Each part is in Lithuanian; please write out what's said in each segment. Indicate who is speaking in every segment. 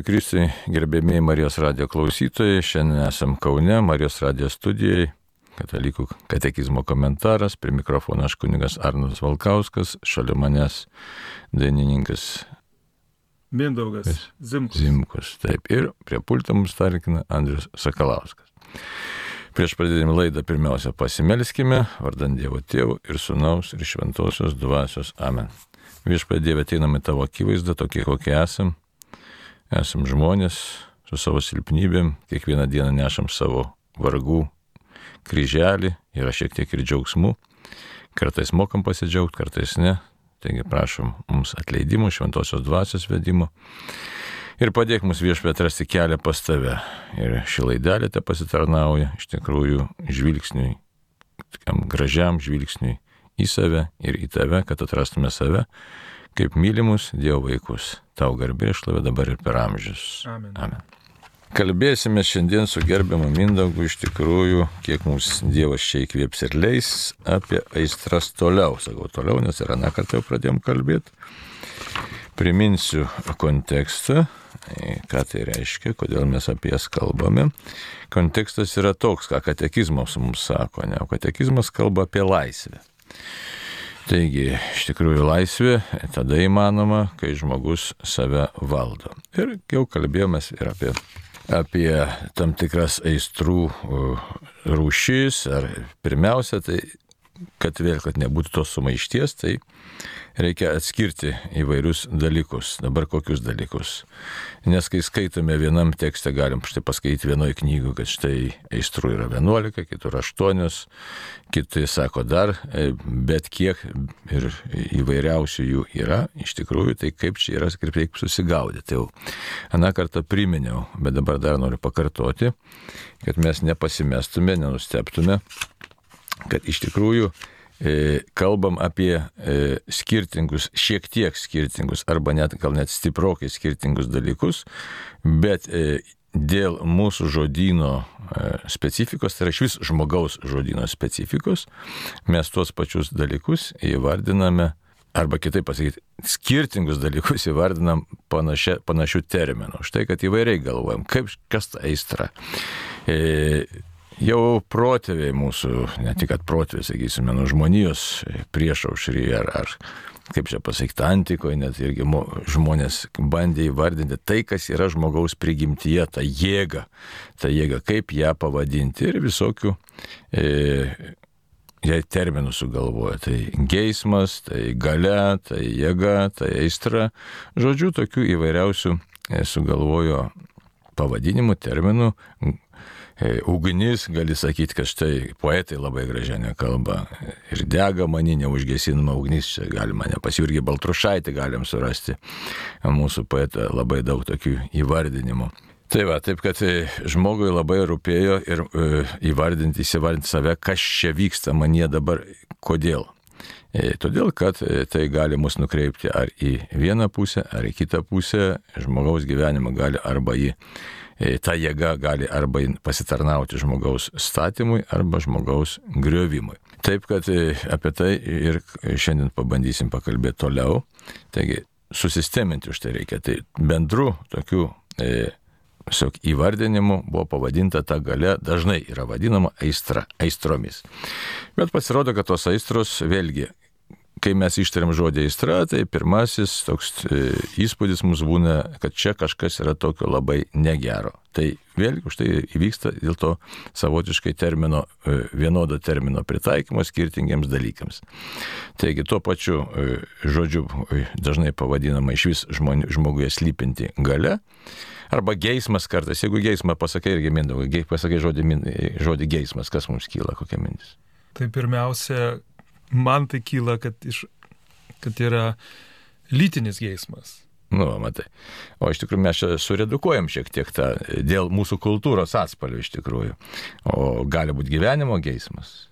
Speaker 1: Kristui, gerbėmiai Marijos radio klausytojai, šiandien esam Kaune, Marijos radio studijai, katalikų katekizmo komentaras, prie mikrofono aš kunigas Arnas Valkauskas, šalia manęs dainininkas
Speaker 2: Mindaugas Zimkus.
Speaker 1: Zimkus. Taip, ir prie pulto mums tarkina Andrius Sakalauskas. Prieš pradėdami laidą pirmiausia pasimelskime, vardant Dievo Tėvų ir Sūnaus ir Šventosios Dvasios Amen. Viešpadėvė ateiname tavo akivaizdą, tokie kokie esam esam žmonės su savo silpnybėm, kiekvieną dieną nešam savo vargų kryželį, yra šiek tiek ir džiaugsmų, kartais mokam pasidžiaugti, kartais ne, taigi prašom mums atleidimo, šventosios dvasios vedimo. Ir padėk mums viešpė atrasti kelią pas tave. Ir ši laidelė te pasitarnauja iš tikrųjų žvilgsniui, tokiam gražiam žvilgsniui į save ir į tave, kad atrastume save kaip mylimus Dievo vaikus. Tau garbė išlavė dabar ir per amžius.
Speaker 2: Amen.
Speaker 1: Amen. Kalbėsime šiandien su gerbiamu Mindaugu iš tikrųjų, kiek mums Dievas čia įkvėps ir leis apie aistras toliau. Sakau toliau, nes ir aną kartą jau pradėjom kalbėti. Priminsiu kontekstą, ką tai reiškia, kodėl mes apie jas kalbame. Kontekstas yra toks, ką katekizmas mums sako, ne, o katekizmas kalba apie laisvę. Taigi, iš tikrųjų laisvė tada įmanoma, kai žmogus save valdo. Ir jau kalbėjomės ir apie, apie tam tikras aistrų rūšis, ar pirmiausia, tai kad vėl, kad nebūtų tos sumaišties, tai reikia atskirti įvairius dalykus. Dabar kokius dalykus? Nes kai skaitome vienam tekste, galim štai paskaityti vienoje knygoje, kad štai aistrų yra 11, kitur 8, kiti sako dar, e, bet kiek ir įvairiausių jų yra, iš tikrųjų, tai kaip čia yra, kaip reikia susigaudyti. Tai jau aną kartą priminiau, bet dabar dar noriu pakartoti, kad mes nepasimestume, nenusteptume, kad iš tikrųjų E, kalbam apie e, skirtingus, šiek tiek skirtingus, arba net gal net stiprokai skirtingus dalykus, bet e, dėl mūsų žodino specifikos, tai yra iš vis žmogaus žodino specifikos, mes tuos pačius dalykus įvardiname, arba kitaip pasakyti, skirtingus dalykus įvardinam panašia, panašių terminų. Štai, kad įvairiai galvojam, kaip, kas ta aistra. E, jau protėviai mūsų, ne tik protėviai, sakysime, nuo žmonijos priešaušryje ar, ar kaip čia pasakyti, antikoje, net irgi žmonės bandė įvardinti tai, kas yra žmogaus prigimtyje, tą jėgą, tą jėgą, kaip ją pavadinti ir visokių e, jai terminų sugalvoja. Tai geismas, tai gale, tai jėga, tai aistra. Žodžiu, tokių įvairiausių e, sugalvojo pavadinimų, terminų, ugnis, gali sakyti, kad štai poetai labai gražiai nekalba. Ir dega mani neužgesinama ugnis, čia galima ne pasijurgi Baltrušaitį galim surasti. Mūsų poetą labai daug tokių įvardinimų. Tai va, taip kad e, žmogui labai rūpėjo ir e, įvardinti, įsivardinti save, kas čia vyksta manie dabar, kodėl. Todėl, kad tai gali mus nukreipti ar į vieną pusę, ar į kitą pusę, žmogaus gyvenimą gali arba į E, ta jėga gali arba pasitarnauti žmogaus statymui, arba žmogaus griovimui. Taip, kad e, apie tai ir šiandien pabandysim pakalbėti toliau. Taigi, susisteminti už tai reikia. Tai bendru tokiu e, tiesiog įvardinimu buvo pavadinta ta gale, dažnai yra vadinama aistra, aistromis. Bet pasirodo, kad tos aistros vėlgi kai mes ištariam žodį aistra, tai pirmasis toks e, įspūdis mums būna, kad čia kažkas yra tokio labai negero. Tai vėlgi už tai įvyksta dėl to savotiškai termino, e, vienodo termino pritaikymo skirtingiems dalykams. Taigi tuo pačiu e, žodžiu dažnai pavadinama iš vis žmoguje slypinti gale. Arba geismas kartais, jeigu geismą pasakai irgi mindaugai, pasakai žodį, žodį geismas, kas mums kyla, kokia mintis?
Speaker 2: Tai pirmiausia, man tai kyla, kad, iš, kad yra lytinis geismas.
Speaker 1: Nu, matai. O iš tikrųjų mes čia suredukuojam šiek tiek tą dėl mūsų kultūros atspalvių iš tikrųjų. O gali būti gyvenimo geismas.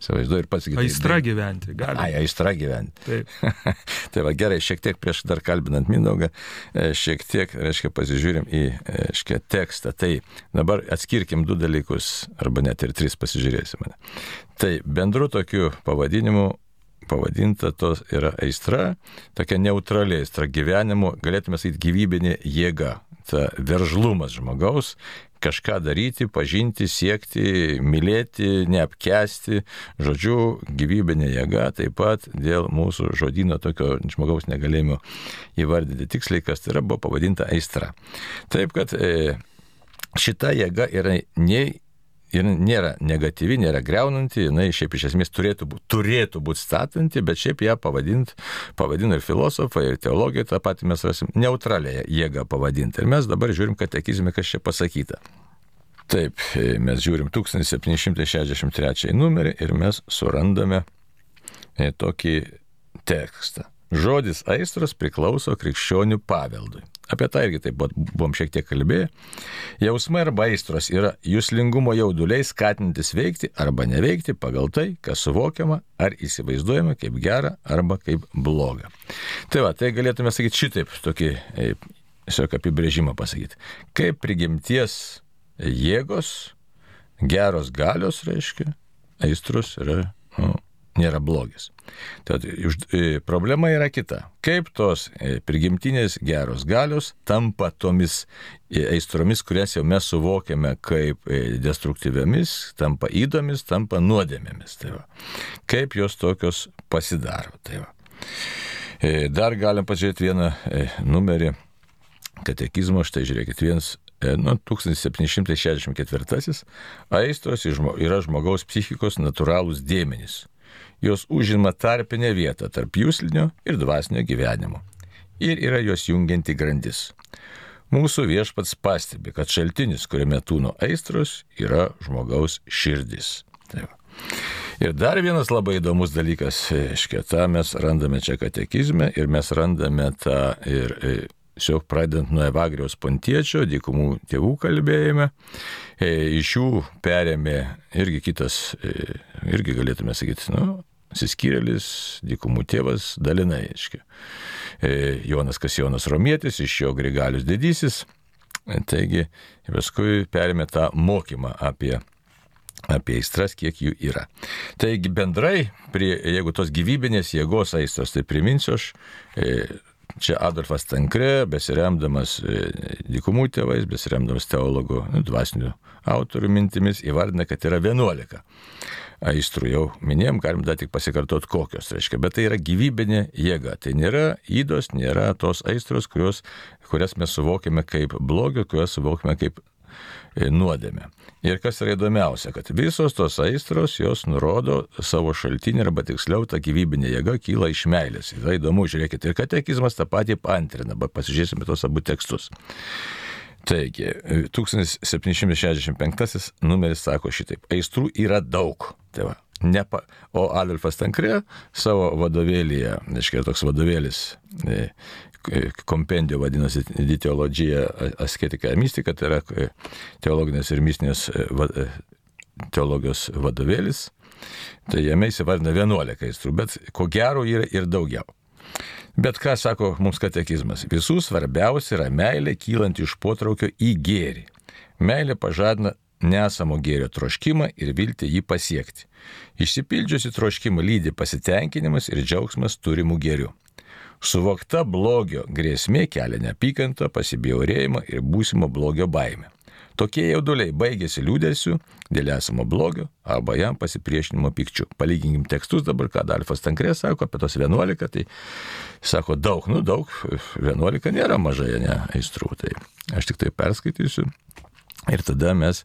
Speaker 1: Įsivaizduoju ir pats
Speaker 2: gyventi. Aistra gyventi, gali.
Speaker 1: Ai, aistra gyventi.
Speaker 2: Taip.
Speaker 1: tai va gerai, šiek tiek prieš dar kalbinant Mindaugą, e, šiek tiek, reiškia, pasižiūrim į, e, reiškia, tekstą. Tai dabar atskirkim du dalykus, arba net ir tris pasižiūrėsime. Tai bendru tokiu pavadinimu pavadinta tos yra aistra, tokia neutrali aistra gyvenimu, galėtume sakyti gyvybinė jėga, ta veržlumas žmogaus, kažką daryti, pažinti, siekti, mylėti, neapkesti, žodžiu, gyvybinė jėga taip pat dėl mūsų žodino tokio žmogaus negalėjimo įvardyti tiksliai, kas tai yra, buvo pavadinta aistra. Taip kad e, šita jėga yra nei ir nėra negatyvi, nėra greunanti, jinai šiaip iš esmės turėtų būti, turėtų būti statanti, bet šiaip ją pavadint, pavadino ir filosofai, ir teologai, tą patį mes rasim neutraliąją jėgą pavadinti. Ir mes dabar žiūrim katekizme, kas čia pasakyta. Taip, mes žiūrim 1763 numerį ir mes surandame e, tokį tekstą. Žodis aistros priklauso krikščionių paveldui. Apie tą irgi taip buvom šiek tiek kalbėję. Jausmai arba aistros yra jūslingumo jauduliai skatinantis veikti arba neveikti pagal tai, kas suvokiama ar įsivaizduojama kaip gera arba kaip bloga. Tai va, tai galėtume sakyti šitaip, tokį e, tiesiog apibrėžimą pasakyti. Kaip prigimties jėgos, geros galios, reiškia, aistros yra nu, nėra blogis. Tad e, problema yra kita. Kaip tos e, prigimtinės geros galios tampa tomis e, aistromis, kurias jau mes suvokiame kaip destruktyviamis, tampa įdomis, tampa nuodėmėmis. Tai va. kaip jos tokios pasidaro. Tai va. Dar galim pažiūrėti vieną numerį katekizmo, štai žiūrėkit, vienas nu, 1764 aistros yra žmogaus psichikos natūralūs dėmenys jos užima tarpinę vietą tarp jūslinio ir dvasinio gyvenimo. Ir yra jos jungianti grandis. Mūsų viešpats pastebi, kad šaltinis, kuriame tūno aistros, yra žmogaus širdis. Tai va. ir dar vienas labai įdomus dalykas, tą mes randame čia katekizme ir mes randame tą ir tiesiog pradedant nuo Evagriaus pontiečio, dykumų tėvų kalbėjime, e, iš jų perėmė irgi kitas, e, irgi galėtume sakyti, nu, Siskyrėlis, dykumų tėvas, dalinai, aiškiai. E, Jonas Kasijonas Romietis, iš jo Grigalius Didysis. E, taigi, paskui perėmė tą mokymą apie apie aistras, kiek jų yra. Taigi bendrai, prie, jeigu tos gyvybinės jėgos aistros, tai priminsiu aš, e, čia Adolfas Tankre, besiremdamas dykumų tėvais, besiremdamas teologų, nu, dvasinių autorių mintimis, įvardina, kad yra 11 aistrų jau minėjom, galim dar tik pasikartoti kokios, reiškia, bet tai yra gyvybinė jėga. Tai nėra įdos, nėra tos aistros, kurios, kurias mes suvokiame kaip blogio, kurias suvokiame kaip e, nuodėmė. Ir kas yra įdomiausia, kad visos tos aistros, jos nurodo savo šaltinį, arba tiksliau, ta gyvybinė jėga kyla iš meilės. Tai įdomu, žiūrėkit, ir katekizmas tą patį pantrina, bet pasižiūrėsime tos abu tekstus. Taigi, 1765 numeris sako šitaip, aistrų yra daug. Tai va, nepa, o Adolfas Tankre savo vadovėlyje, aiškiai toks vadovėlis, e, kompendijo vadinasi Diteologija asketika ir mistika, tai yra e, teologinės ir mistinės e, teologijos vadovėlis. Tai jame įsivardina 11 aistrų, bet ko gero yra ir daugiau. Bet ką sako mums katekizmas? Visų svarbiausia yra meilė kylanti iš potraukio į gėrį. Meilė pažadina nesamo gėrio troškimą ir viltį jį pasiekti. Išsipildžiusi troškimą lydi pasitenkinimas ir džiaugsmas turimų gėrių. Suvokta blogio grėsmė kelia neapykantą, pasibjaurėjimą ir būsimo blogio baimę. Tokie jauduliai baigėsi liūdėsiu dėl esamo blogio arba jam pasipriešinimo pykčių. Palyginkim tekstus dabar, ką Dalfas Tankrė sako apie tos 11, tai sako daug, nu daug, 11 nėra mažai, ne, aistrų. Tai aš tik tai perskaitysiu ir tada mes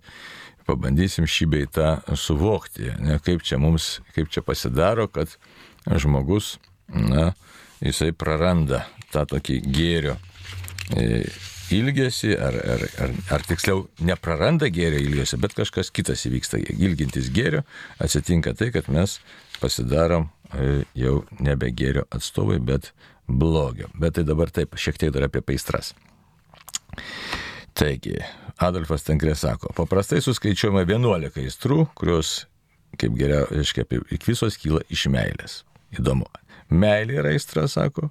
Speaker 1: pabandysim šį beitą suvokti, ne, kaip čia mums, kaip čia pasidaro, kad žmogus, na, jisai praranda tą tokį gėrio e, ilgesi, ar, ar, ar, ar tiksliau nepraranda gėrio ilgesio, bet kažkas kitas įvyksta. Ilgintis gėrio atsitinka tai, kad mes pasidarom e, jau nebe gėrio atstovai, bet blogio. Bet tai dabar taip, šiek tiek dar apie paistras. Taigi, Adolfas Tankrė sako, paprastai suskaičiuojama 11 aistrų, kurios, kaip geriau, reiškia, visos kyla iš meilės. Įdomu. Meilė yra aistra, sako,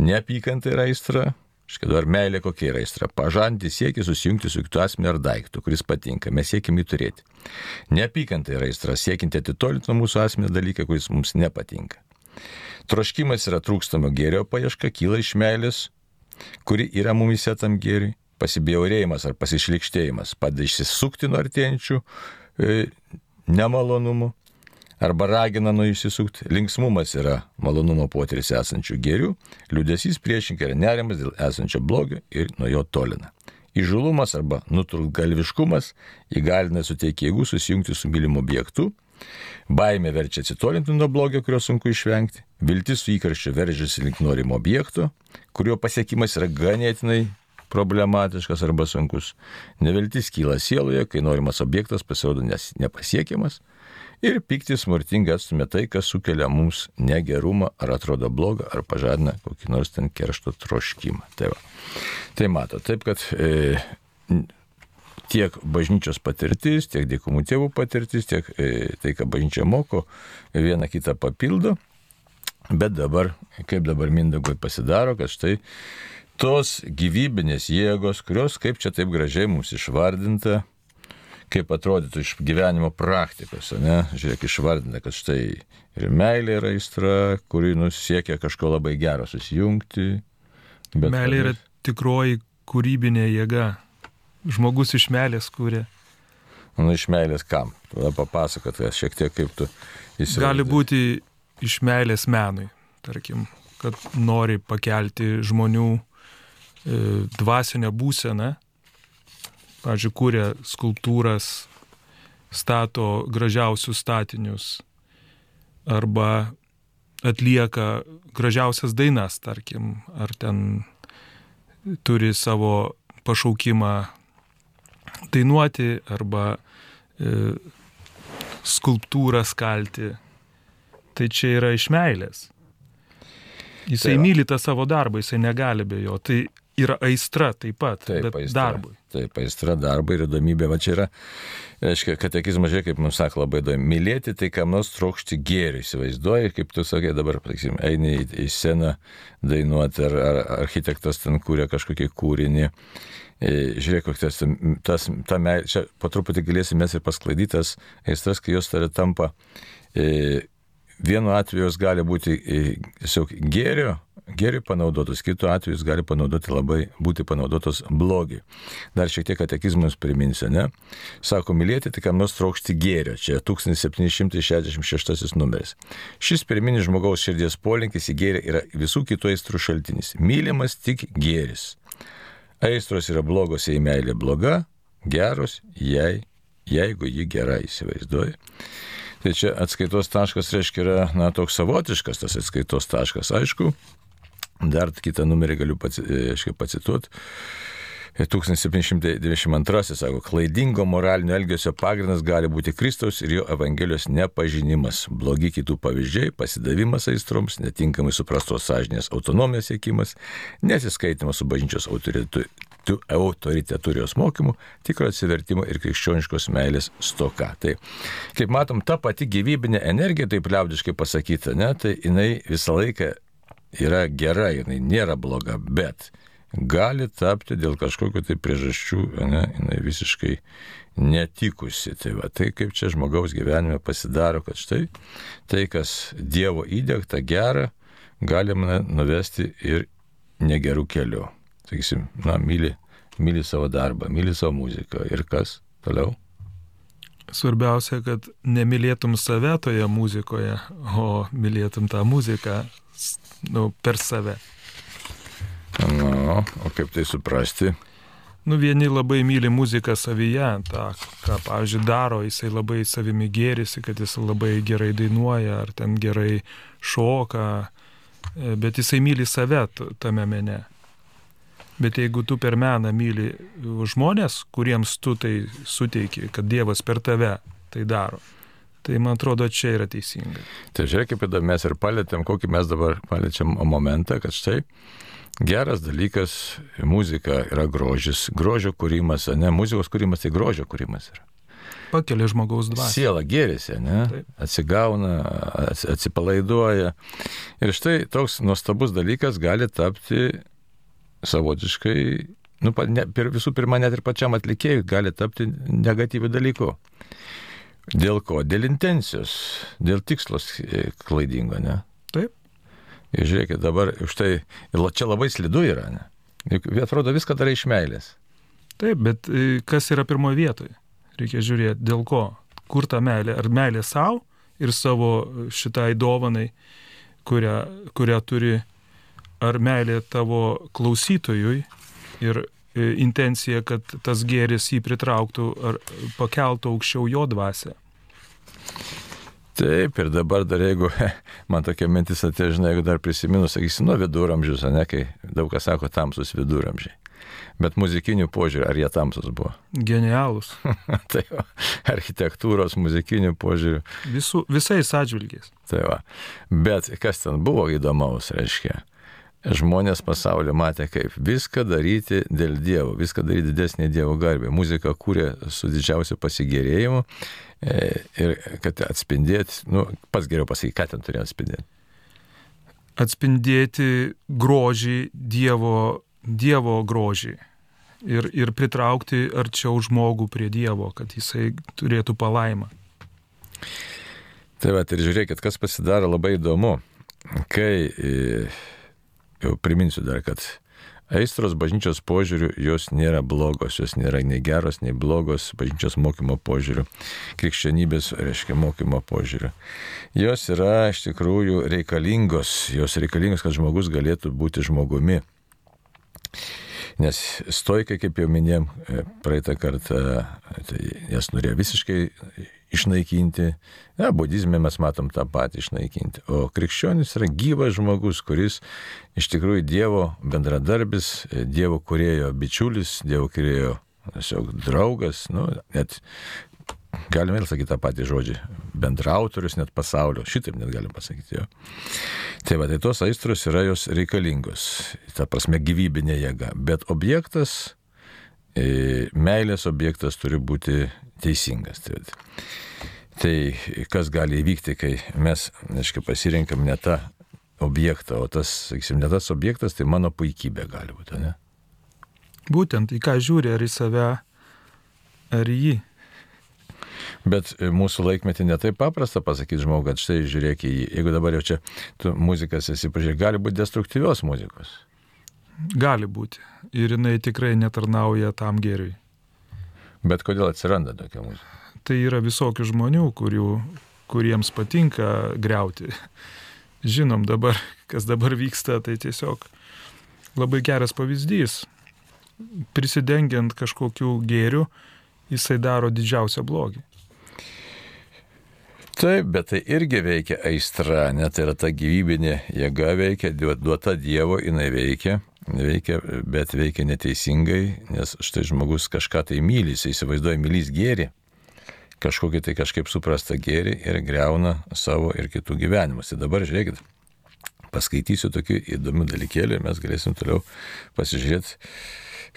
Speaker 1: neapykanta yra aistra, Škai dabar meilė kokia yra aistra. Pažanti siekia susijungti su kitu asmeniu ar daiktu, kuris patinka. Mes siekim jį turėti. Neapykanta yra aistra, siekinti atitolinti nuo mūsų asmenio dalyką, kuris mums nepatinka. Troškimas yra trūkstamo gėrio paieška, kyla iš meilės, kuri yra mumise tam gėriui. Pasibjaurėjimas ar pasišlikštėjimas padeda išsisukti nuo artėjančių e, nemalonumų arba ragina nuo išsisukti. Linksmumas yra malonumo potyris esančių gėrių, liūdėsys priešinkai yra nerimas dėl esančio blogio ir nuo jo tolina. Įžulumas arba nutrūgalviškumas įgalina suteikti jėgų susijungti su mylimu objektu. Baimė verčia atsitolinti nuo blogio, kurio sunku išvengti. Viltis su įkarščiu veržiasi link norimo objekto, kurio pasiekimas yra ganėtinai problematiškas arba sunkus. Neviltis kyla sieloje, kai norimas objektas pasirodo nepasiekiamas. Ir piktis smurtingai atstumė tai, kas sukelia mums negerumą, ar atrodo blogą, ar pažadina kokį nors ten keršto troškimą. Tai, va. tai mato, taip kad e, tiek bažnyčios patirtis, tiek dėkumų tėvų patirtis, tiek e, tai, ką bažnyčia moko, viena kitą papildo. Bet dabar, kaip dabar Mindagui pasidaro, kad štai tos gyvybinės jėgos, kurios, kaip čia taip gražiai mums išvardinta, kaip atrodytų iš gyvenimo praktikos, ne? Žiūrėk, išvardinta, kad štai ir meilė yra aistra, kuri nusiekia kažko labai gero susijungti.
Speaker 2: Meilė yra tikroji kūrybinė jėga. Žmogus iš meilės kūrė.
Speaker 1: Nu, iš meilės kam? Tada papasakot, šiek tiek kaip tu
Speaker 2: įsivaizduoji. Gali būti iš meilės menui, tarkim, kad nori pakelti žmonių E, dvasinę būseną. Pavyzdžiui, kūrė skulptūras, stato gražiausius statinius arba atlieka gražiausias dainas, tarkim, ar ten turi savo pašaukimą dainuoti arba e, skulptūrą skalti. Tai čia yra iš meilės. Jisai tai myli tą savo darbą, jisai negali be jo. Tai yra aistra taip pat, taip, aistra, darbui.
Speaker 1: Taip, aistra darbui ir įdomybė. Va čia yra, reiškia, katekizmas, žiūrėk, kaip mums sako labai įdomu, mylėti tai kam nors trokšti gėrį, įsivaizduoji, kaip tu sakai dabar, sakysim, eini į, į sceną dainuoti, ar, ar architektas ten kūrė kažkokį kūrinį. E, žiūrėk, koks tas, tas, ta meilė, čia po truputį galėsime mes ir pasklaidytas aistras, kai jos tari tampa, e, vienu atveju jos gali būti e, tiesiog gėrio, geriui panaudotos, kitu atveju jis gali panaudoti labai, būti panaudotos blogiui. Dar šiek tiek katekizmus priminsiu, ne? Sako, mylėti tik kam nors trokšti gėrio, čia 1766 numeris. Šis pirminis žmogaus širdies polinkis į gėrį yra visų kitų aistrų šaltinis. Mylimas tik gėris. Aistros yra blogos, jei meilė bloga, geros, jei, jeigu ji gerai įsivaizduoja. Tai čia atskaitos taškas reiškia yra, na, toks savotiškas tas atskaitos taškas, aišku, Dar kitą numerį galiu e, pacituoti. 1792 sako, klaidingo moralinio elgesio pagrindas gali būti Kristaus ir jo Evangelijos nepažinimas, blogi kitų pavyzdžiai, pasidavimas aistroms, netinkamai suprastos sąžinės autonomijos siekimas, nesiskaitimas su bažnyčios autoritetu, autoritetu ir jos mokymu, tikro atsivertimo ir krikščioniškos meilės stoka. Tai, kaip matom, ta pati gyvybinė energija, taip liaudiškai pasakyta, ne, tai jinai visą laiką yra gera, jinai nėra bloga, bet gali tapti dėl kažkokiu tai priežasčių, ne, jinai visiškai netikusi. Tai, va, tai kaip čia žmogaus gyvenime pasidaro, kad štai tai, kas Dievo įdėkta gera, galima nuvesti ir negerų kelių. Sakysim, na, myli, myli savo darbą, myli savo muziką ir kas toliau.
Speaker 2: Svarbiausia, kad nemylėtum save toje muzikoje, o mylėtum tą muziką nu, per save.
Speaker 1: Nu, o kaip tai suprasti?
Speaker 2: Nu, vieni labai myli muziką savyje, tą, ką, pavyzdžiui, daro, jisai labai savimi gėrisi, kad jis labai gerai dainuoja, ar ten gerai šoka, e, bet jisai myli save tame mene. Bet jeigu tu per meną myli žmonės, kuriems tu tai suteiki, kad Dievas per tave tai daro, Tai man atrodo, čia yra teisinga.
Speaker 1: Tai žiūrėk, kaip mes ir palėtėm, kokį mes dabar palėčiam momentą, kad štai geras dalykas, muzika yra grožis, grožio kūrimas, ne, muzikos kūrimas tai grožio kūrimas yra.
Speaker 2: Pakelia žmogaus dvasią.
Speaker 1: Siela gerisi, ne? Taip. Atsigauna, atsipalaiduoja. Ir štai toks nuostabus dalykas gali tapti savotiškai, nu, ne, visų pirma, net ir pačiam atlikėjui gali tapti negatyvių dalykų. Dėl ko? Dėl intencijos, dėl tikslos e, klaidingo, ne?
Speaker 2: Taip.
Speaker 1: Ir žiūrėkit, dabar tai, ir čia labai slidu yra, ne? Juk atrodo viską darai iš meilės.
Speaker 2: Taip, bet e, kas yra pirmoje vietoje? Reikia žiūrėti, dėl ko. Kur ta meilė? Ar meilė savo ir savo šitai dovanai, kurią, kurią turi, ar meilė tavo klausytojui ir e, intencija, kad tas gėris jį pritrauktų ar pakeltų aukščiau jo dvasę.
Speaker 1: Taip, ir dabar dar jeigu, man tokia mintis atėjo, žinai, jeigu dar prisimenu, sakysim, nuo viduramžius, ne, kai daug kas sako tamsus viduramžiai. Bet muzikinių požiūrių, ar jie tamsus buvo?
Speaker 2: Genialus.
Speaker 1: tai va, architektūros, muzikinių požiūrių.
Speaker 2: Visų, visais atžvilgiais.
Speaker 1: Tai va. Bet kas ten buvo įdomaus, reiškia? Žmonės pasaulio matė, kaip viską daryti dėl Dievo, viską daryti didesnį Dievo garbę. Muziką kūrė su didžiausiu pasigėrėjimu e, ir kad atspindėti, nu, pats geriau pasakyti, ką ten turėjo atspindėti.
Speaker 2: Atspindėti grožį, Dievo, dievo grožį. Ir, ir pritraukti arčiau žmogų prie Dievo, kad jisai turėtų palaimą.
Speaker 1: Tai va, ir žiūrėkit, kas pasidaro labai įdomu. Kai jau priminsiu dar, kad aistros bažnyčios požiūrių jos nėra blogos, jos nėra nei geros, nei blogos bažnyčios mokymo požiūrių, krikščionybės, reiškia, mokymo požiūrių. Jos yra iš tikrųjų reikalingos, jos reikalingos, kad žmogus galėtų būti žmogumi. Nes stoikai, kaip jau minėjom e, praeitą kartą, tai jas norėjo visiškai išnaikinti. Na, budizme mes matom tą patį išnaikinti. O krikščionis yra gyvas žmogus, kuris iš tikrųjų Dievo bendradarbis, Dievo kurėjo bičiulis, Dievo kurėjo tiesiog draugas, nu, net galime ir sakyti tą patį žodį, bendrautorius net pasaulio, šitaip net galim pasakyti jo. Tai va, tai tos aistros yra jos reikalingos, ta prasme gyvybinė jėga, bet objektas, e, meilės objektas turi būti teisingas. Tai, tai kas gali įvykti, kai mes, aiškiai, pasirinkam ne tą objektą, o tas, sakysim, ne tas objektas, tai mano puikybė gali būti, ne?
Speaker 2: Būtent, į ką žiūri, ar į save, ar į jį.
Speaker 1: Bet mūsų laikmetį netai paprasta pasakyti žmogui, kad štai žiūrėk į jį. Jeigu dabar jau čia tu muzikas esi pažiūrėk, gali būti destruktyvios muzikos.
Speaker 2: Gali būti. Ir jinai tikrai netarnauja tam geriui.
Speaker 1: Bet kodėl atsiranda tokia muzika?
Speaker 2: Tai yra visokių žmonių, kurių, kuriems patinka greuti. Žinom dabar, kas dabar vyksta, tai tiesiog labai geras pavyzdys. Prisidengiant kažkokiu gėriu, jisai daro didžiausią blogį.
Speaker 1: Taip, bet tai irgi veikia aistra, net tai yra ta gyvybinė jėga veikia, duota Dievo, jinai veikia veikia, bet veikia neteisingai, nes štai žmogus kažką tai myli, jis įsivaizduoja mylys gėri, kažkokį tai kažkaip suprastą gėri ir greuna savo ir kitų gyvenimus. Tai dabar žiūrėkit, paskaitysiu tokių įdomių dalykėlių ir mes galėsim toliau pasižiūrėti,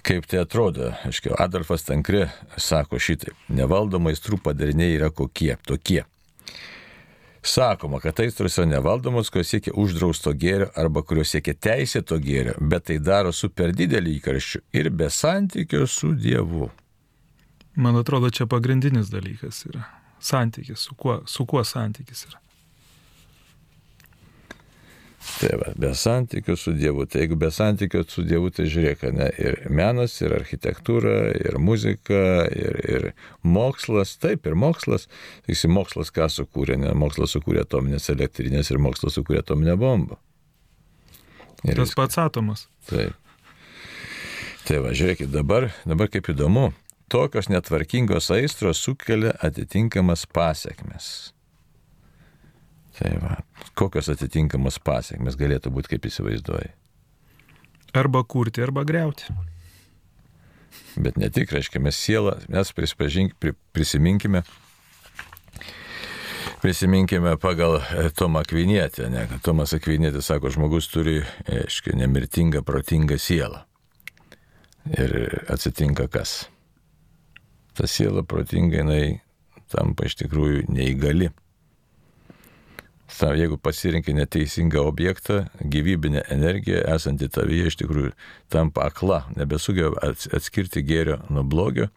Speaker 1: kaip tai atrodo. Aiškiai, Adolfas Tankri sako šitai, nevaldomai strų padariniai yra kokie, tokie. Sakoma, kad aistros yra nevaldomos, kurios siekia uždrausto gėrio arba kurios siekia teisėto gėrio, bet tai daro su per dideliu įkarščiu ir be santykio su Dievu.
Speaker 2: Man atrodo, čia pagrindinis dalykas yra santykis, su kuo, su kuo santykis yra.
Speaker 1: Tai va, be santykio su Dievu. Tai jeigu be santykio su Dievu, tai žiūrėk, ne, ir menas, ir architektūra, ir muzika, ir, ir mokslas, taip, ir mokslas. Sakysim, mokslas ką sukūrė, ne, mokslas sukūrė atominės elektrinės ir mokslas sukūrė atominę bombą.
Speaker 2: Ir Tas pats atomas.
Speaker 1: Taip. Tai va, žiūrėkit, dabar, dabar kaip įdomu, tokios netvarkingos aistros sukelia atitinkamas pasiekmes. Tai va, kokios atitinkamos pasiekmes galėtų būti, kaip įsivaizduoji?
Speaker 2: Arba kurti, arba greuti.
Speaker 1: Bet ne tik, reiškia, mes sielą, mes prisiminkime, prisiminkime pagal e, Tomą Akvinietę, ne, Tomas Akvinėtis sako, žmogus turi, aiškiai, nemirtingą, protingą sielą. Ir atsitinka kas? Ta siela protinga, jinai tampa iš tikrųjų neįgali jeigu pasirinkai neteisingą objektą, gyvybinė energija esanti tavyje iš tikrųjų tampa akla, nebesugeba atskirti gėrio nuo blogio,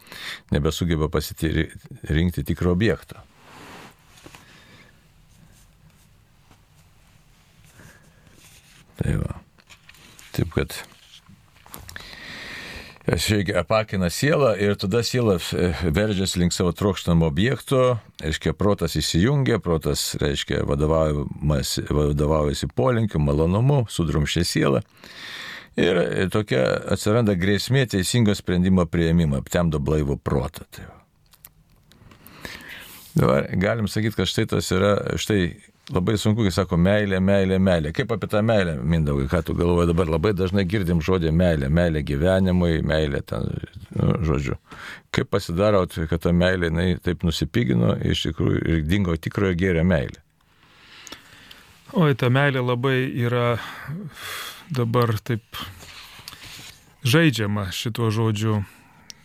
Speaker 1: nebesugeba pasirinkti tikro objektą. Tai va. Taip kad apakina sielą ir tada siela e, veržiasi link savo trokštamo objekto, reiškia, protas įsijungia, protas, reiškia, vadovaujasi polinkiu, malonumu, sudrumšė sielą. Ir tokia atsiranda grėsmė teisingo sprendimo prieimimo, aptemdo blaivų protą. Tai Dabar galim sakyti, kad štai tas yra, štai labai sunku, kai sako meilė, meilė, meilė. Kaip apie tą meilę, Mindaugai, ką tu galvoji dabar, labai dažnai girdim žodį meilė, meilė gyvenimui, meilė ten, nu, žodžiu. Kaip pasidaro, kad ta meilė, jinai taip nusipigino iš tikrųjų ir dingo tikrojo gėrio meilė.
Speaker 2: Oi, ta meilė labai yra dabar taip žaidžiama šituo žodžiu.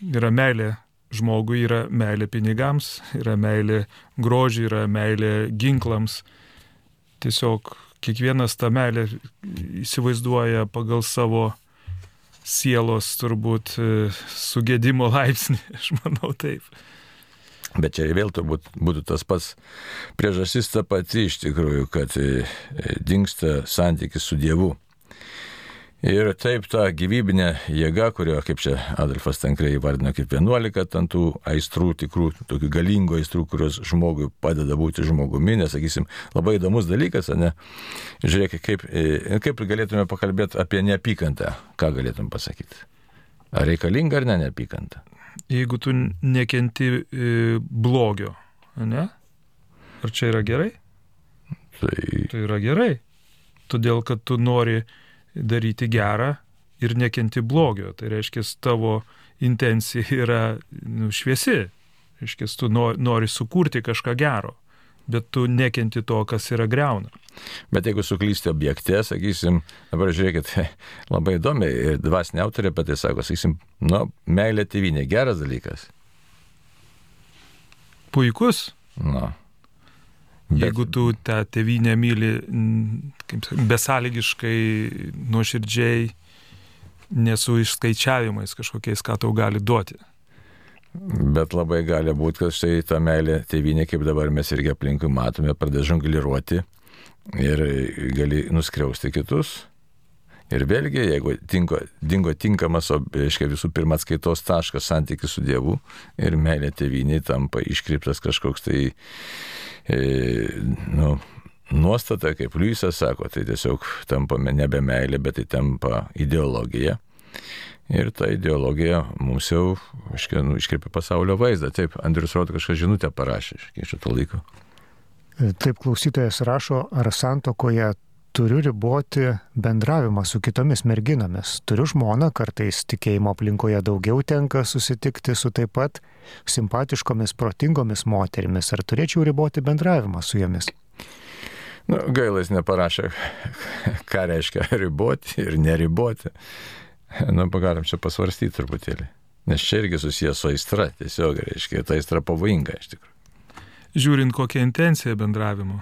Speaker 2: Yra meilė žmogui, yra meilė pinigams, yra meilė grožiui, yra meilė ginklams tiesiog kiekvienas tą meilę įsivaizduoja pagal savo sielos turbūt e, sugėdimo laipsnį, aš manau taip.
Speaker 1: Bet čia vėl turbūt būtų tas pats priežastis ta pati iš tikrųjų, kad e, dinksta santykis su Dievu. Ir taip ta gyvybinė jėga, kurio, kaip čia Adolfas Tankrai įvardino, kaip 11 ten tų aistrų, tikrų, tokių galingų aistrų, kurios žmogui padeda būti žmogumi, nes, sakysim, labai įdomus dalykas, ne? Žiūrėkit, kaip, e, kaip galėtume pakalbėti apie neapykantą, ką galėtum pasakyti. Ar reikalinga ar ne neapykanta?
Speaker 2: Jeigu tu nekenti e, blogio, ne? Ar čia yra gerai?
Speaker 1: Tai...
Speaker 2: tai yra gerai. Todėl, kad tu nori daryti gerą ir nekenti blogio. Tai reiškia, tavo intencija yra nu, šviesi. Reiškia, tu nori sukurti kažką gero, bet tu nekenti to, kas yra greuna.
Speaker 1: Bet jeigu suklysti objekte, sakysim, dabar žiūrėkit, labai įdomi ir dvasinė autorė apie tai sako, sakysim, nu, meilė tėvynė, geras dalykas.
Speaker 2: Puikus.
Speaker 1: Nu.
Speaker 2: Bet... Jeigu tu tą tėvynę myli kaip, besąlygiškai, nuoširdžiai, nesu išskaičiavimais kažkokiais, ką tau gali duoti.
Speaker 1: Bet labai gali būti, kad štai ta meilė tėvynė, kaip dabar mes irgi aplinkui matome, pradeda žongliruoti ir gali nuskriausti kitus. Ir vėlgi, jeigu tinko, dingo tinkamas, o, reiškia, visų pirma atskaitos taškas santykis su Dievu ir meilė tėviniai tampa iškreiptas kažkoks tai e, nu, nuostata, kaip Liujisas sako, tai tiesiog tampame nebe meilė, bet tai tampa ideologija. Ir ta ideologija mums jau aiškia, nu, iškreipia pasaulio vaizdą. Taip, Andrius Rodo kažką žinutę parašė, kiek šito laiko.
Speaker 3: Taip, klausytojas rašo, ar santokoje turiu riboti bendravimą su kitomis merginomis. Turiu žmoną, kartais tikėjimo aplinkoje daugiau tenka susitikti su taip pat simpatiškomis, protingomis moterimis. Ar turėčiau riboti bendravimą su jomis?
Speaker 1: Nu, gailas neparašė, ką reiškia riboti ir neriboti. Nu, pagalim čia pasvarstyti truputėlį. Nes čia irgi susijęs su aistra, tiesiog reiškia, ta aistra pavojinga iš tikrųjų.
Speaker 2: Žiūrint kokią intenciją bendravimo.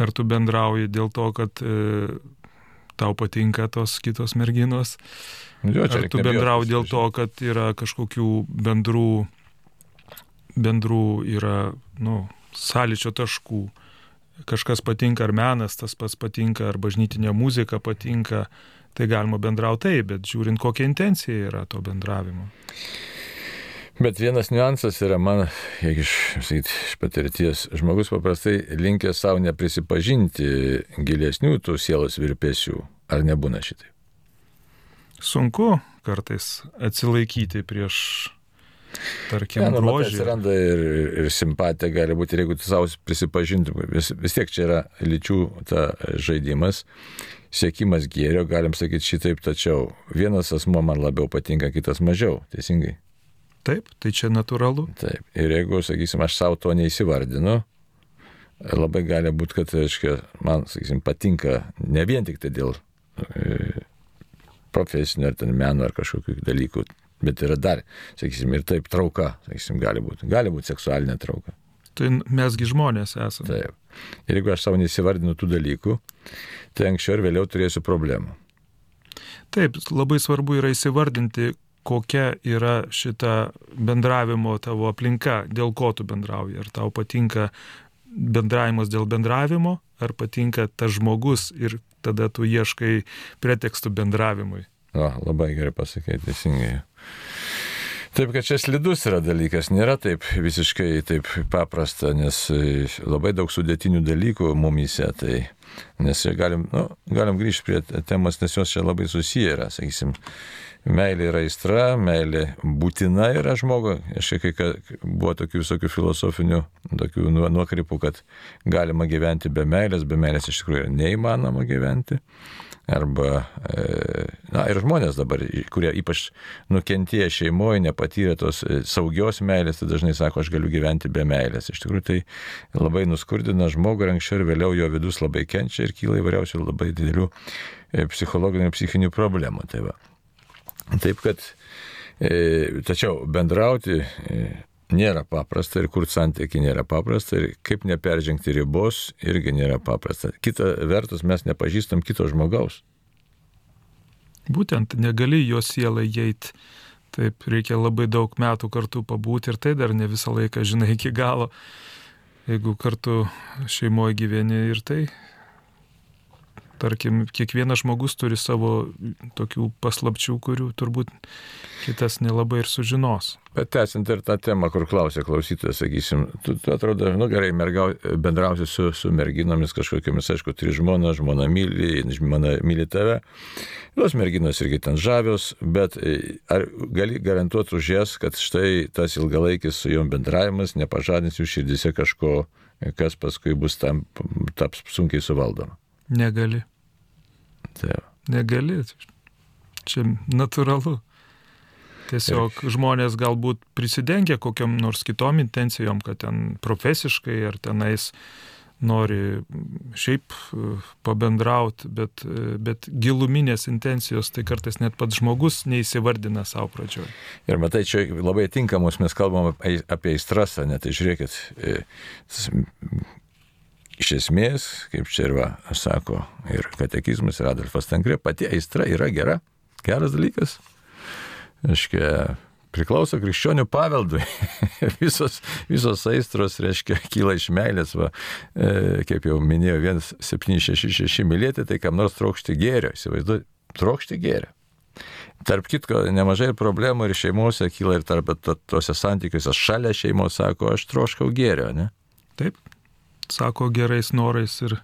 Speaker 2: Ar tu bendrauji dėl to, kad e, tau patinka tos kitos merginos? Jo, Ar tu bendrauji dėl to, kad yra kažkokių bendrų, bendrų yra, nu, sąlyčio taškų. Kažkas patinka ar menas, tas pats patinka, ar bažnytinė muzika patinka, tai galima bendrauti taip, bet žiūrint, kokia intencija yra to bendravimo.
Speaker 1: Bet vienas niuansas yra man, jeigu iš, sakyt, iš patirties, žmogus paprastai linkia savo neprisipažinti gilesnių tų sielos virpesių. Ar nebūna šitai?
Speaker 2: Sunku kartais atsilaikyti prieš, tarkim, ja, nu, grožį.
Speaker 1: Atsiranda ir, ir simpatija gali būti, ir jeigu tu savo prisipažintum, vis, vis tiek čia yra lyčių ta žaidimas siekimas gėrio, galim sakyti šitaip, tačiau vienas asmo man labiau patinka, kitas mažiau, teisingai.
Speaker 2: Taip, tai čia natūralu.
Speaker 1: Taip, ir jeigu, sakysim, aš savo to neįsivardinu, labai gali būti, kad, aiškiai, man, sakysim, patinka ne vien tik tai dėl e, profesinio ar ten meno ar kažkokių dalykų, bet yra dar, sakysim, ir taip trauka, sakysim, gali būti, gali būti seksualinė trauka.
Speaker 2: Tai mesgi žmonės esame.
Speaker 1: Taip. Ir jeigu aš savo neįsivardinu tų dalykų, tai anksčiau ir vėliau turėsiu problemų.
Speaker 2: Taip, labai svarbu yra įsivardinti, kokia yra šita bendravimo tavo aplinka, dėl ko tu bendrauji. Ar tau patinka bendravimas dėl bendravimo, ar patinka tas žmogus ir tada tu ieškai pretekstų bendravimui.
Speaker 1: O, labai gerai pasakė, teisingai. Taip, kad čia slidus yra dalykas, nėra taip visiškai taip paprasta, nes e, labai daug sudėtinių dalykų mumise, tai nes galim, nu, galim grįžti prie temos, nes jos čia labai susiję yra, sakysim, meilė yra aistra, meilė būtina yra žmogui. Aš kai buvo tokių visokių filosofinių, tokių nuokrypų, kad galima gyventi be meilės, be meilės iš tikrųjų yra neįmanoma gyventi. Arba, e, na ir žmonės dabar, kurie ypač nukentėję šeimoje, nepatyrė tos e, saugios meilės, tai dažnai sako, aš galiu gyventi be meilės. Iš tikrųjų tai labai nuskurdina žmogų ir anksčiau ir vėliau jo vidus labai kenčia ir kyla įvairiausių labai didelių e, psichologinių ir psichinių problemų. Tai va. Taip kad, tačiau bendrauti nėra paprasta ir kur santykiai nėra paprasta ir kaip neperžengti ribos irgi nėra paprasta. Kita vertus, mes nepažįstam kito žmogaus.
Speaker 2: Būtent negali jo sielai įeiti. Taip, reikia labai daug metų kartu pabūti ir tai dar ne visą laiką žinai iki galo. Jeigu kartu šeimoje gyveni ir tai Tarkim, kiekvienas žmogus turi savo tokių paslapčių, kurių turbūt kitas nelabai ir sužinos.
Speaker 1: Bet tęsiant ir tą temą, kur klausė klausytojas, sakysim, tu, tu atrodo, nu gerai, mergau, bendrausi su, su merginomis kažkokiamis, aišku, turi žmoną, žmona myli, žmona myli tave. Tos merginos irgi ten žavios, bet e, ar gali garantuoti už jas, kad štai tas ilgalaikis su jom bendravimas nepažadins jų širdise kažko, kas paskui bus tam, taps sunkiai suvaldoma?
Speaker 2: Negali.
Speaker 1: Taip.
Speaker 2: Negali. Čia natūralu. Tiesiog ir... žmonės galbūt prisidengia kokiam nors kitom intencijom, kad ten profesiškai ar tenais nori šiaip e, pabendrauti, bet, e, bet giluminės intencijos tai kartais net pats žmogus neįsivardina savo pradžioje.
Speaker 1: Ir matai, čia labai tinkamos mes kalbam apie įstrasą, net tai žiūrėkit, e, iš esmės, kaip čia ir va, sako ir katekizmas, ir Adolfas Tankrė, pati aistra yra gera, geras dalykas. Aiškia, priklauso krikščionių paveldui. visos, visos aistros, reiškia, kyla iš meilės, va, e, kaip jau minėjau, 1766 mylėti, tai kam nors trokšti gėrio, įsivaizduoju, trokšti gėrio. Tarp kitko, nemažai problemų ir šeimose kyla ir tarp tose santykiuose šalia šeimos sako, aš troškau gėrio, ne?
Speaker 2: Taip, sako gerais norais ir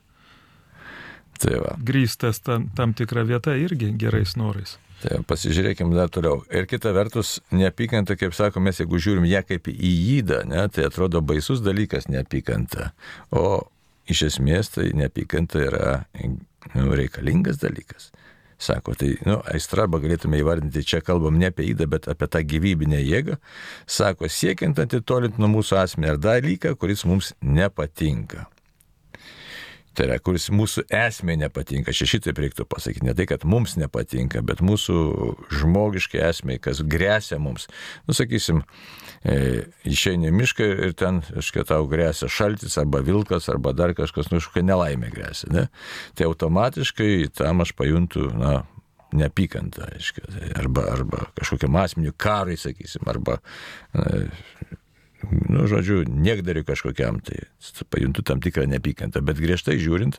Speaker 1: tai va.
Speaker 2: grįstas tam, tam tikra vieta irgi gerais norais.
Speaker 1: Tai pasižiūrėkime dar toliau. Ir kita vertus, neapykanta, kaip sakome, mes jeigu žiūrim ją kaip į įdą, ne, tai atrodo baisus dalykas neapykanta. O iš esmės tai neapykanta yra nu, reikalingas dalykas. Sako, tai, nu, aistra, arba galėtume įvardinti, čia kalbam ne apie įdą, bet apie tą gyvybinę jėgą. Sako, siekiant atitolinti nuo mūsų asmenį ar dalyką, kuris mums nepatinka. Tai yra, kuris mūsų esmė nepatinka. Čia šitaip reiktų pasakyti. Ne tai, kad mums nepatinka, bet mūsų žmogiškai esmė, kas grėsia mums. Nusakysim, e, išeini mišką ir ten, aiškiai, tau grėsia šaltis arba vilkas arba dar kažkas, nu, kažkokia nelaimė grėsia. Ne? Tai automatiškai tam aš pajuntu, na, neapykantą, aiškiai, arba, arba kažkokiam asmeniu karai, sakysim, arba nu, žodžiu, niekdariu kažkokiam, tai pajuntu tam tikrą neapykantą. Bet griežtai žiūrint,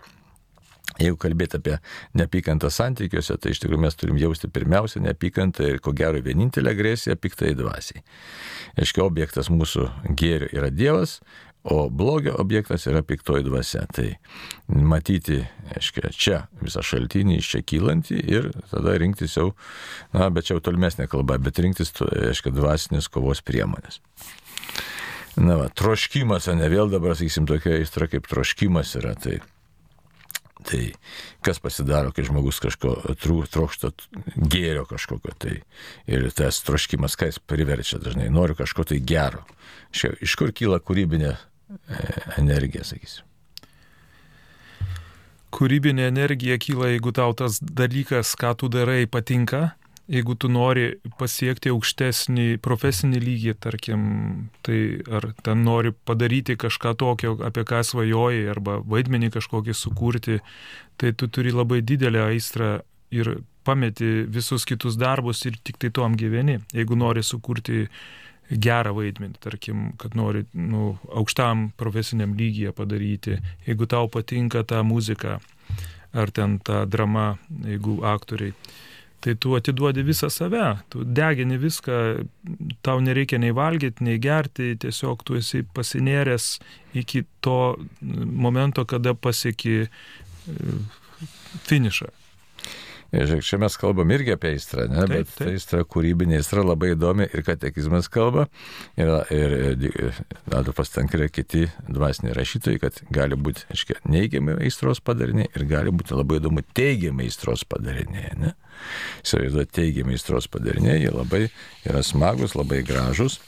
Speaker 1: jeigu kalbėti apie neapykantą santykiuose, tai iš tikrųjų mes turim jausti pirmiausia neapykantą ir ko gero vienintelę agresiją piktai dvasiai. Aiškiai, objektas mūsų gėrio yra Dievas, o blogio objektas yra piktoji dvasia. Tai matyti, aiškiai, čia visą šaltinį iš čia kylantį ir tada rinktis jau, na, bet čia jau tolimesnė kalba, bet rinktis, aiškiai, dvasinės kovos priemonės. Na, va, troškimas, o ne vėl dabar, sakysim, tokia aistra kaip troškimas yra. Tai, tai kas pasidaro, kai žmogus kažko trokšta gėrio kažkokio. Tai, ir tas troškimas, ką jis priverčia dažnai, noriu kažko tai gero. Šia, iš kur kyla kūrybinė e, energija, sakysim.
Speaker 2: Kūrybinė energija kyla, jeigu tau tas dalykas, ką tu darai, patinka, jeigu tu nori pasiekti aukštesnį profesinį lygį, tarkim, tai ar ten nori padaryti kažką tokio, apie ką svajoji, arba vaidmenį kažkokį sukurti, tai tu turi labai didelę aistrą ir pameti visus kitus darbus ir tik tai tuom gyveni. Jeigu nori sukurti gerą vaidmenį, tarkim, kad nori nu, aukštam profesiniam lygyje padaryti, jeigu tau patinka ta muzika ar ten ta drama, jeigu aktoriai tai tu atiduodi visą save, tu degini viską, tau nereikia nei valgyti, nei gerti, tiesiog tu esi pasinėręs iki to momento, kada pasieki e, finišą.
Speaker 1: Žiūrėk, čia mes kalbam irgi apie aistrą, ne?
Speaker 2: Taip,
Speaker 1: bet
Speaker 2: taip.
Speaker 1: aistra kūrybinė aistra labai įdomi ir katekizmas kalba. Ir, ir, ir Adolfas Tankra ir kiti dvasiniai rašytojai, kad gali būti, aiškiai, neigiami aistros padariniai ir gali būti labai įdomu teigiami aistros padariniai. Ne? Įsivaizduoju, teigiami aistros padariniai, jie labai yra smagus, labai gražus.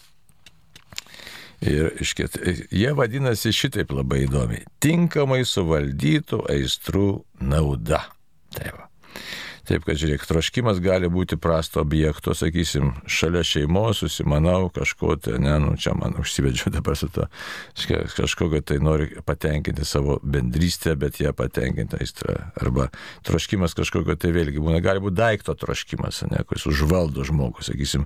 Speaker 1: Ir iškėt, jie vadinasi šitaip labai įdomiai. Tinkamai suvaldytų aistrų nauda. Tai va. Taip, kad žiūrėk, troškimas gali būti prasto objekto, sakysim, šalia šeimos susimanau kažko, tai, ne, nu, čia man užsivedžiu dabar su to, kažkokio tai nori patenkinti savo bendrystę, bet ją patenkinti aistrą. Arba troškimas kažkokio tai vėlgi būna, gali būti daikto troškimas, ne, kuris užvaldo žmogų, sakysim,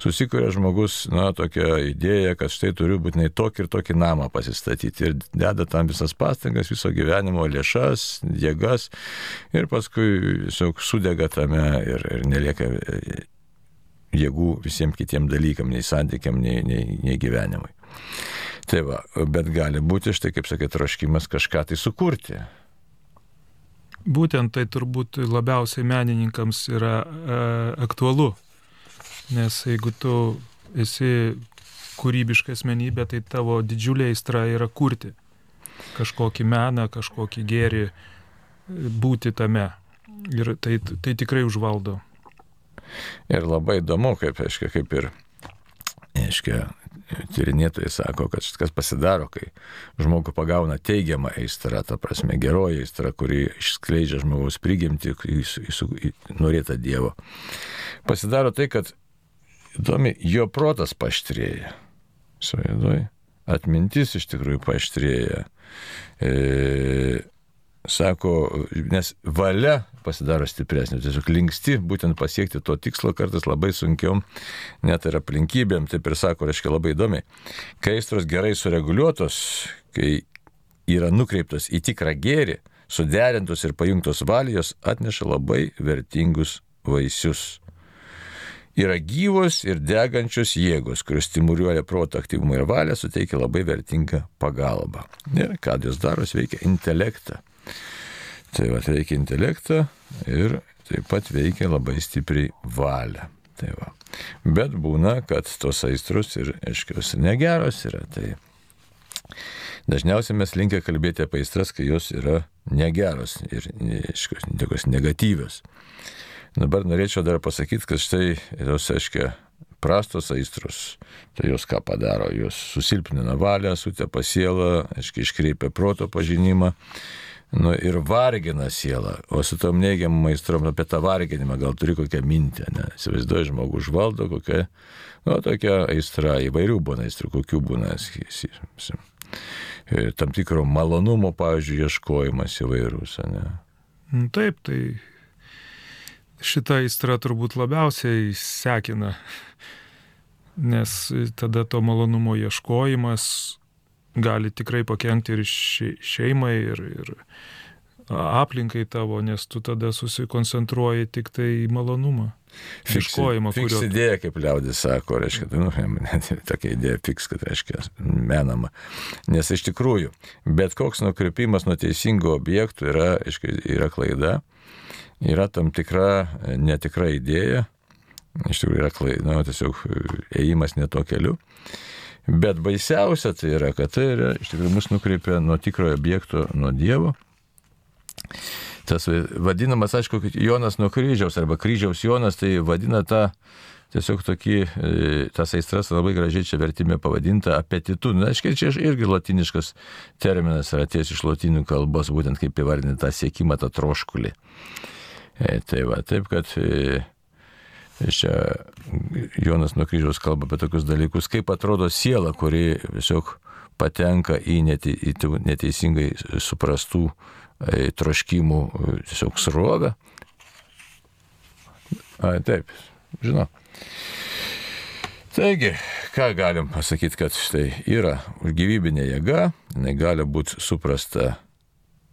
Speaker 1: susikuria žmogus, na, tokia idėja, kad štai turiu būtinai tokį ir tokį namą pasistatyti ir deda tam visas pastangas, viso gyvenimo lėšas, jėgas ir paskui tiesiog sudega tame ir, ir nelieka jėgų visiems kitiem dalykam, nei santykiam, nei, nei, nei gyvenimui. Tai va, bet gali būti štai, kaip sakė, troškimas kažką tai sukurti.
Speaker 2: Būtent tai turbūt labiausiai menininkams yra e, aktualu, nes jeigu tu esi kūrybiška asmenybė, tai tavo didžiulė aistra yra kurti kažkokį meną, kažkokį gėrį, būti tame. Ir tai, tai tikrai užvaldo.
Speaker 1: Ir labai įdomu, kaip, aiškia, kaip ir, aiškia, tyrinėtojai sako, kad kas pasidaro, kai žmogų pagauna teigiamą aistrą, ta prasme geroji aistra, kuri išskleidžia žmogaus prigimti į, į, į norėtą Dievo. Pasidaro tai, kad įdomi, jo protas paštrėja. Suėdoj. Atmintis iš tikrųjų paštrėja. E, sako, nes valia pasidaro stipresnė, tiesiog linksti būtent pasiekti to tikslo kartais labai sunkiom, net ir aplinkybėm, taip ir sako, reiškia labai įdomiai. Kai aistros gerai sureguliuotos, kai yra nukreiptos į tikrą gėrį, suderintos ir pajungtos valijos atneša labai vertingus vaisius. Yra gyvos ir degančios jėgos, kurios stimuliuoja proto aktyvumą ir valią, suteikia labai vertingą pagalbą. Ir ką jos daro, veikia intelektą. Tai va, veikia intelektą ir taip pat veikia labai stipriai valią. Tai va. Bet būna, kad tos aistrus ir, aiškios, negeros yra. Tai dažniausiai mes linkę kalbėti apie aistras, kai jos yra negeros ir, aiškios, tokios negatyvios. Dabar norėčiau dar pasakyti, kad štai tos, aiškiai, prastos aistros, tai jos ką padaro, jos susilpnina valią, sutepa sielą, aiškiai, iškreipia proto pažinimą nu, ir vargina sielą. O su tom neigiamom maistrom apie tą varginimą gal turi kokią mintį, ne? Įsivaizduoju, žmogus užvaldo kokią, nu, tokia aistra, įvairių būna aistrų, kokių būna, sakysim, tam tikro malonumo, pavyzdžiui, ieškojimas įvairūs, ne?
Speaker 2: Nu, Taip, tai šita aistra turbūt labiausiai sekina, nes tada to malonumo ieškojimas gali tikrai pakengti ir še- šeimai, ir, ir aplinkai tavo, nes tu tada susikoncentruoji tik tai į malonumą. Ieškojimą,
Speaker 1: Fiks
Speaker 2: kurio.
Speaker 1: idėja, kaip liaudis sako, reiškia, tai, nu, tokia idėja fiks, kad reiškia menama. Nes iš tikrųjų, bet koks nukrypimas nuo teisingų objektų yra, aiškia, yra klaida, yra tam tikra netikra idėja, iš tikrųjų yra klaida, nu, tiesiog ėjimas ne to keliu. Bet baisiausia tai yra, kad tai yra, iš tikrųjų mus nukreipia nuo tikrojo objekto, nuo Dievo. Tas vadinamas, aišku, Jonas nuo kryžiaus arba kryžiaus Jonas, tai vadina tą tiesiog tokį, e, tas aistras labai gražiai čia vertimė pavadinta apetitu. Na, aiškiai, čia irgi latiniškas terminas yra ties iš lotinių kalbos, būtent kaip įvardinti tą siekimą, tą troškulį. E, tai va, taip kad e, čia Jonas nuo kryžiaus kalba apie tokius dalykus, kaip atrodo siela, kuri tiesiog patenka į, neteisingai suprastų e, troškimų e, tiesiog srovę. A, taip, žinau. Taigi, ką galim pasakyti, kad štai yra gyvybinė jėga, jinai gali būti suprasta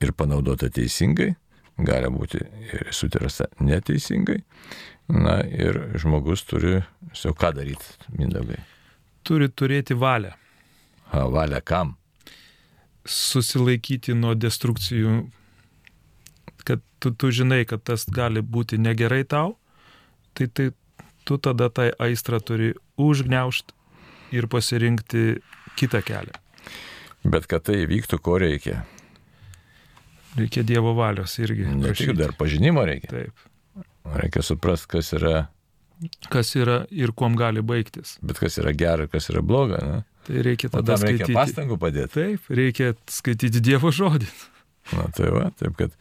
Speaker 1: ir panaudota teisingai, gali būti ir sutirasta neteisingai. Na ir žmogus turi, jau ką daryti, mindaugai.
Speaker 2: Turi turėti valią.
Speaker 1: Ha, valią kam?
Speaker 2: Susilaikyti nuo destrukcijų, kad tu, tu žinai, kad tas gali būti negerai tau, tai, tai tu tada tai aistrą turi užgneušti ir pasirinkti kitą kelią.
Speaker 1: Bet kad tai įvyktų, ko reikia?
Speaker 2: Reikia Dievo valios irgi.
Speaker 1: Ne tik dar pažinimo reikia.
Speaker 2: Taip.
Speaker 1: Reikia suprasti, kas yra,
Speaker 2: Kas yra ir kuom gali baigtis.
Speaker 1: bet kas yra gera, kas yra bloga. Na?
Speaker 2: Tai reikia tada
Speaker 1: reikia
Speaker 2: skaityti.
Speaker 1: pastangų padėti.
Speaker 2: Taip, reikia skaityti Dievo žodį.
Speaker 1: Na tai va, taip kad,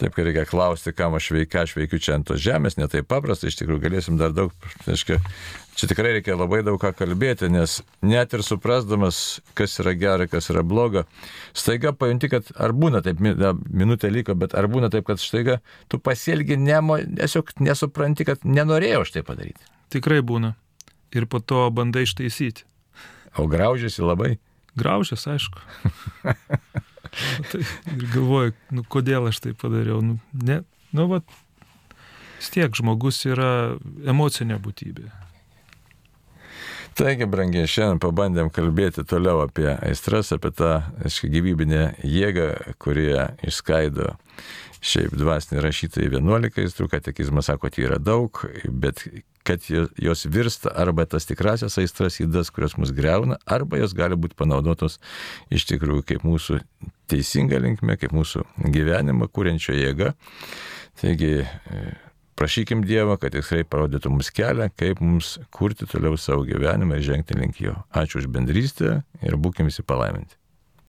Speaker 1: taip kad reikia klausti, kam aš veikiu, aš veikiu čia ant tos žemės, ne taip paprasta, iš tikrųjų galėsim dar daug, reiškia, čia tikrai reikia labai daug ką kalbėti, nes net ir suprasdamas, kas yra gera, kas yra bloga, staiga pajunti, kad ar būna taip, minutė liko, bet ar būna taip, kad staiga tu pasielgi, nemo, tiesiog nesupranti, kad nenorėjau aš tai padaryti.
Speaker 2: Tikrai būna. Ir po to bandai ištaisyti.
Speaker 1: O graužiasi labai.
Speaker 2: Graužės, aišku. tai, ir galvoju, nu kodėl aš tai padariau. Nu, ne, nu va, tiek žmogus yra emocinė būtybė.
Speaker 1: Taigi, brangiai, šiandien pabandėm kalbėti toliau apie aistras, apie tą aiškia, gyvybinę jėgą, kurie išskaido šiaip dvasiniai rašytojai 11 aistrų, katekizmas sako, jų yra daug, bet kad jo- jos virsta arba tas tikrasias aistras įdas, kurios mus greuna, arba jos gali būti panaudotos iš tikrųjų kaip mūsų teisinga linkme, kaip mūsų gyvenimą kūrenčio jėga. Taigi, e, prašykim Dievą, kad tikrai parodytų mums kelią, kaip mums kurti toliau savo gyvenimą ir žengti link jo. Ačiū už bendrystę ir būkim visi palaiminti.